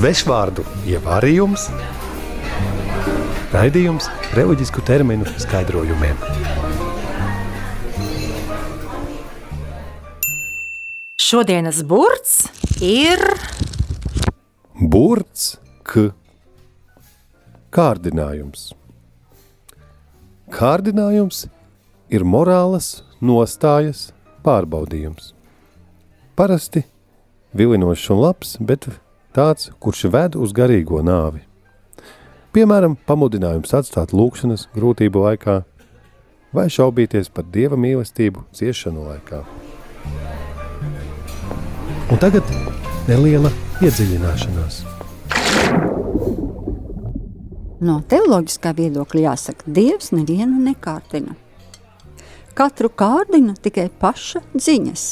svešvārdu ievārījums, raidījums reliģisku terminu skaidrojumiem. Šodienas burts ir Burts, k. Kārdinājums. Kārdinājums ir morālas nostājas pārbaudījums. Parasti vilinošs un labs, bet tāds, kurš ved uz garīgo nāvi. Piemēram, pamudinājums atstāt lūkšanas grūtību laikā vai šaubīties par dieva mīlestību ciešanu laikā. Un tagad neliela iedziļināšanās. No teoloģiskā viedokļa jāsaka, Dievs nevienu nekārtina. Katru kārdina tikai paša ziņas.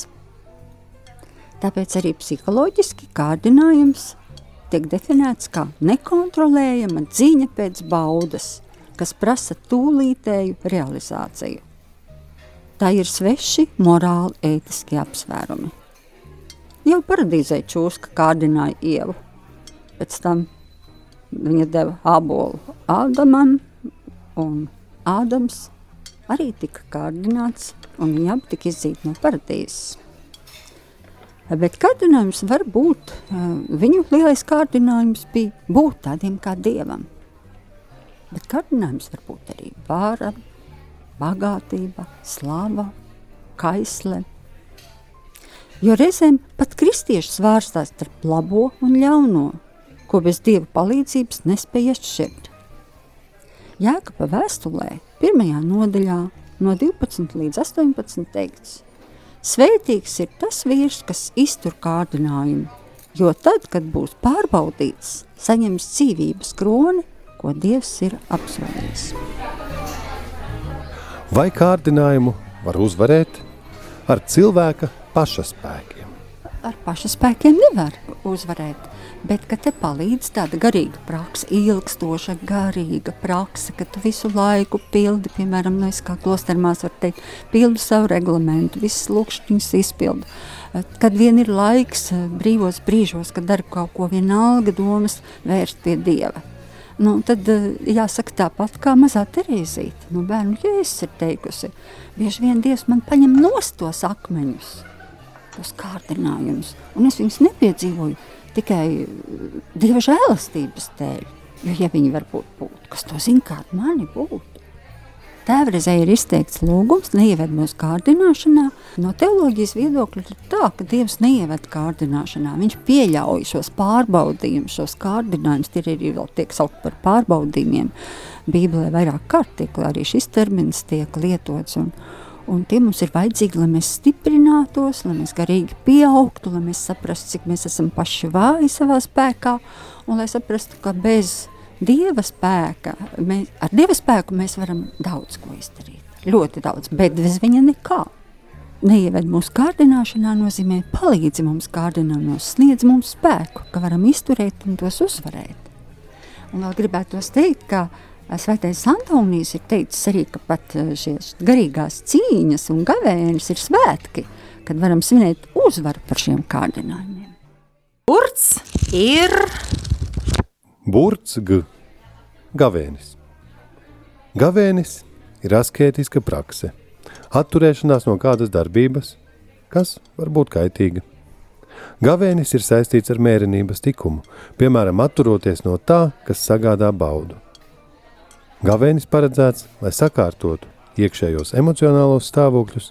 Tāpēc arī psiholoģiski kārdinājums tiek definēts kā nekontrolējama ziņa pēc baudas, kas prasa tūlītēju realizāciju. Tā ir sveši morāli ētiski apsvērumi. Jau paradīzē čūska kārdināja ievu. Pēc tam viņa deva ābolu Ādamam, un Ādams arī tika kārdināts, un viņi abi tika izdzīti no paradīzes. Bet kārdinājums var būt, viņu lielais kārdinājums bija būt tādiem kā dievam. Bet kārdinājums var būt arī vāra, bagātība, slava, kaisle. Jo reizēm pat kristieši svārstās starp labo un ļauno, ko bez dieva palīdzības nespēja šķirt. Jēkaba vēstulē, pirmajā nodaļā, no 12 līdz 18 teikts – Svētīgs ir tas vīrs, kas iztur kārdinājumu, jo tad, kad būs pārbaudīts, saņems dzīvības kroni, ko Dievs ir apsolījis. Vai kārdinājumu var uzvarēt ar cilvēka pašaspēkiem? Ar pašaspēkiem nevar uzvarēt bet ka te palīdz tāda garīga praksa, ilgstoša garīga praksa, ka tu visu laiku pildi, piemēram, nu es kā klostermās var teikt, pildu savu reglamentu, visas lūkšķiņas izpildu. Eh, kad vien ir laiks eh, brīvos brīžos, kad dari kaut ko vienalga domas vērst pie Dieva. Nu, tad eh, jāsaka tāpat kā mazā Terēzīte. Nu, bērnu jēzus ir teikusi, bieži vien Dievs man paņem nost tos akmeņus, tos kārdinājumus, un es viņus nepiedzīvoju tikai dieva žēlastības dēļ. Jo, ja viņi varbūt būtu, kas to zina, kāda mani būtu. Tēvreizē ir izteikts lūgums, neieved mūsu kārdināšanā. No teoloģijas viedokļa ir tā, ka Dievs neieved kārdināšanā. Viņš pieļauj šos pārbaudījumus, šos kārdinājumus. Tie arī vēl tiek saukt par pārbaudījumiem. Bībelē vairāk kārt tiek arī šis termins tiek lietots. Un, Un tie mums ir vajadzīgi, lai mēs stiprinātos, lai mēs garīgi pieaugtu, lai mēs saprastu, cik mēs esam paši vāji savā spēkā, un lai saprastu, ka bez Dieva spēka, mēs, ar Dieva spēku mēs varam daudz ko izdarīt. Ļoti daudz, bet bez viņa nekā. Neieved mūsu kārdināšanā nozīmē palīdzi mums kārdinājumos, sniedz mums spēku, ka varam izturēt un tos uzvarēt. Un vēl gribētu teikt, ka Svētais Antonijs ir teicis arī, ka pat eh, šīs garīgās cīņas un gavēnis ir svētki, kad varam svinēt uzvaru par šiem kārdinājumiem. Burts ir... Burts g. Gavēnis. Gavēnis ir askētiska prakse, atturēšanās no kādas darbības, kas var būt kaitīga. Gavēnis ir saistīts ar mērenības tikumu, piemēram, atturoties no tā, kas sagādā baudu. Gavēnis paredzēts, lai sakārtotu iekšējos emocionālos stāvokļus,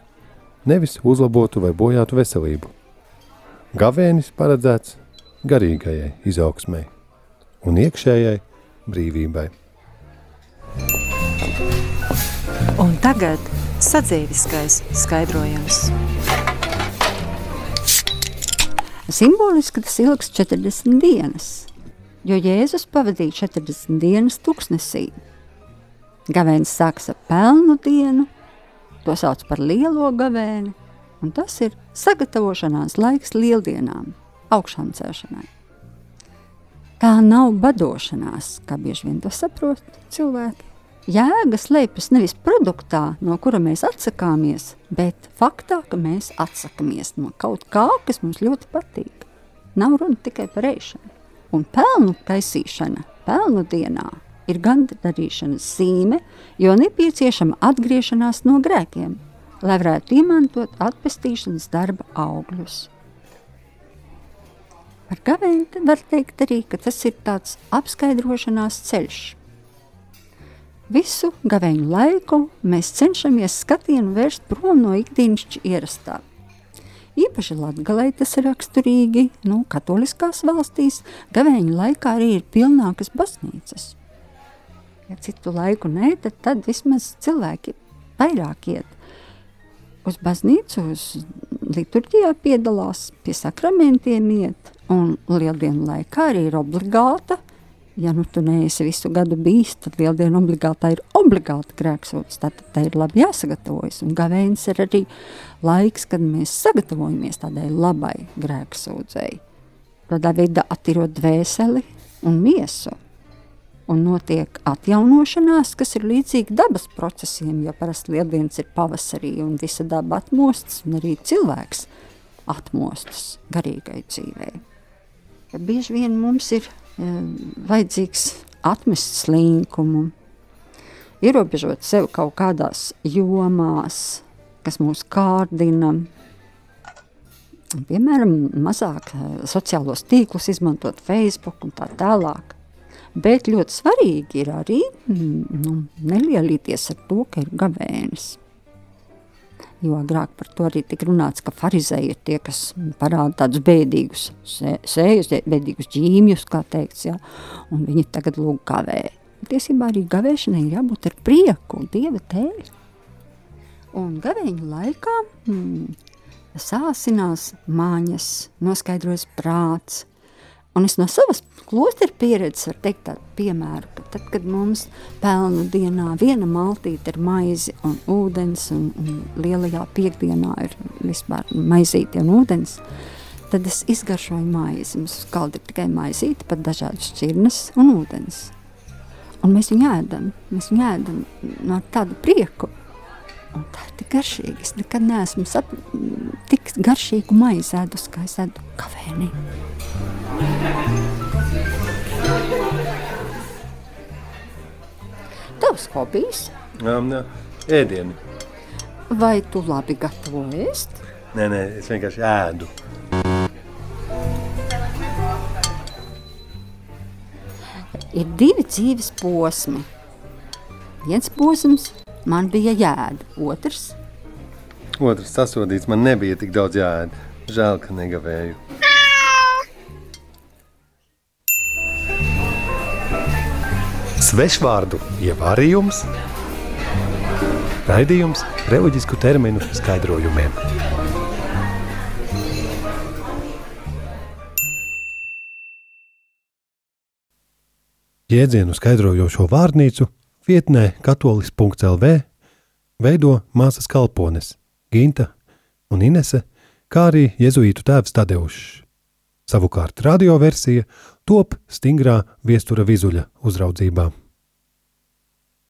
nevis uzlabotu vai bojātu veselību. Gavēnis paredzēts garīgajai izaugsmai un iekšējai brīvībai. Un tagad sadzīviskais skaidrojums. Simboliski tas ilgs 40 dienas, jo Jēzus pavadīja 40 dienas tuksnesī, Gavēnis sākas ar pelnu dienu, to sauc par lielo gavēni, un tas ir sagatavošanās laiks lieldienām, augšām celšanai. Tā nav badošanās, kā bieži vien to saprot cilvēki. Jēga slēpjas nevis produktā, no kura mēs atsakāmies, bet faktā, ka mēs atsakāmies no kaut kā, kas mums ļoti patīk. Nav runa tikai par ēšanu. Un pelnu taisīšana pelnu dienā ir gandarīšanas zīme, jo nepieciešama atgriešanās no grēkiem, lai varētu izmantot atpestīšanas darba augļus. Par gavēni var teikt arī, ka tas ir tāds apskaidrošanās ceļš. Visu gavēņu laiku mēs cenšamies skatienu vērst prom no ikdienišķi ierastā. Īpaši Latvijā tas ir raksturīgi, nu, katoliskās valstīs gavēņu laikā arī ir pilnākas baznīcas. Ja citu laiku nē, tad, tad vismaz cilvēki vairāk iet uz baznīcu, uz liturģijā piedalās, pie sakramentiem iet, un lieldienu laikā arī ir obligāta ja nu tu neesi visu gadu bijis, tad lieldiena obligāti ir obligāti grēksots. Tad tā ir labi jāsagatavojas. Un gavēnis ir arī laiks, kad mēs sagatavojamies tādai labai grēksūdzēji. Tādā veidā attīrot dvēseli un miesu. Un notiek atjaunošanās, kas ir līdzīga dabas procesiem, jo parasti lieldienas ir pavasarī un visa daba atmostas, un arī cilvēks atmostas garīgai dzīvei. Ja bieži vien mums ir vajadzīgs atmest slinkumu, ierobežot sevi kaut kādās jomās, kas mūs kārdina. Piemēram, mazāk sociālos tīklus izmantot Facebook un tā tālāk. Bet ļoti svarīgi ir arī nu, nelielīties ar to, ka ir gavēnis. Jo agrāk par to arī tika runāts, ka farizēji ir tie, kas parāda tādus bēdīgus sējus, bēdīgus ģīmjus, kā teikts, jā, un viņi tagad lūg kavē. Tiesībā arī gavēšanai ir jābūt ar prieku, Dieva tēļ. Un gavēņu laikā hmm, sāsinās māņas, noskaidrojas prāts, Un es no savas klostera pieredzes varu teikt tādu piemēru, ka tad, kad mums pelnu dienā viena maltīte ir maize un ūdens, un, un lielajā piekdienā ir vispār maizīte un ūdens, tad es izgaršoju maizi. Mums uz galda ir tikai maizīte, pat dažādas šķirnes un ūdens. Un mēs viņu ēdam, mēs viņu ēdam no tāda prieku. Tā ir tik garšīga. Es nekad neesmu sap, tik garšīgu maizi ēdus, kā es ēdu kavēnī. Tavs hobijs? Um, ēdieni. Vai tu labi gatavo ēst? Nē, nē, es vienkārši ēdu. Ir divi dzīves posmi. Viens posms man bija jāēd, otrs. Otrs sasodīts, man nebija tik daudz jāēd. Žēl, ka negavēju. Svešvārdu ievārījums, raidījums reliģisku terminu skaidrojumiem. Jēdzienu skaidrojošo vārnīcu vietnē katolis.lv veido māsas kalpones Ginta un Inese, kā arī jezuītu tēvs Tadeušs. Savukārt radioversija top stingrā viestura vizuļa uzraudzībā.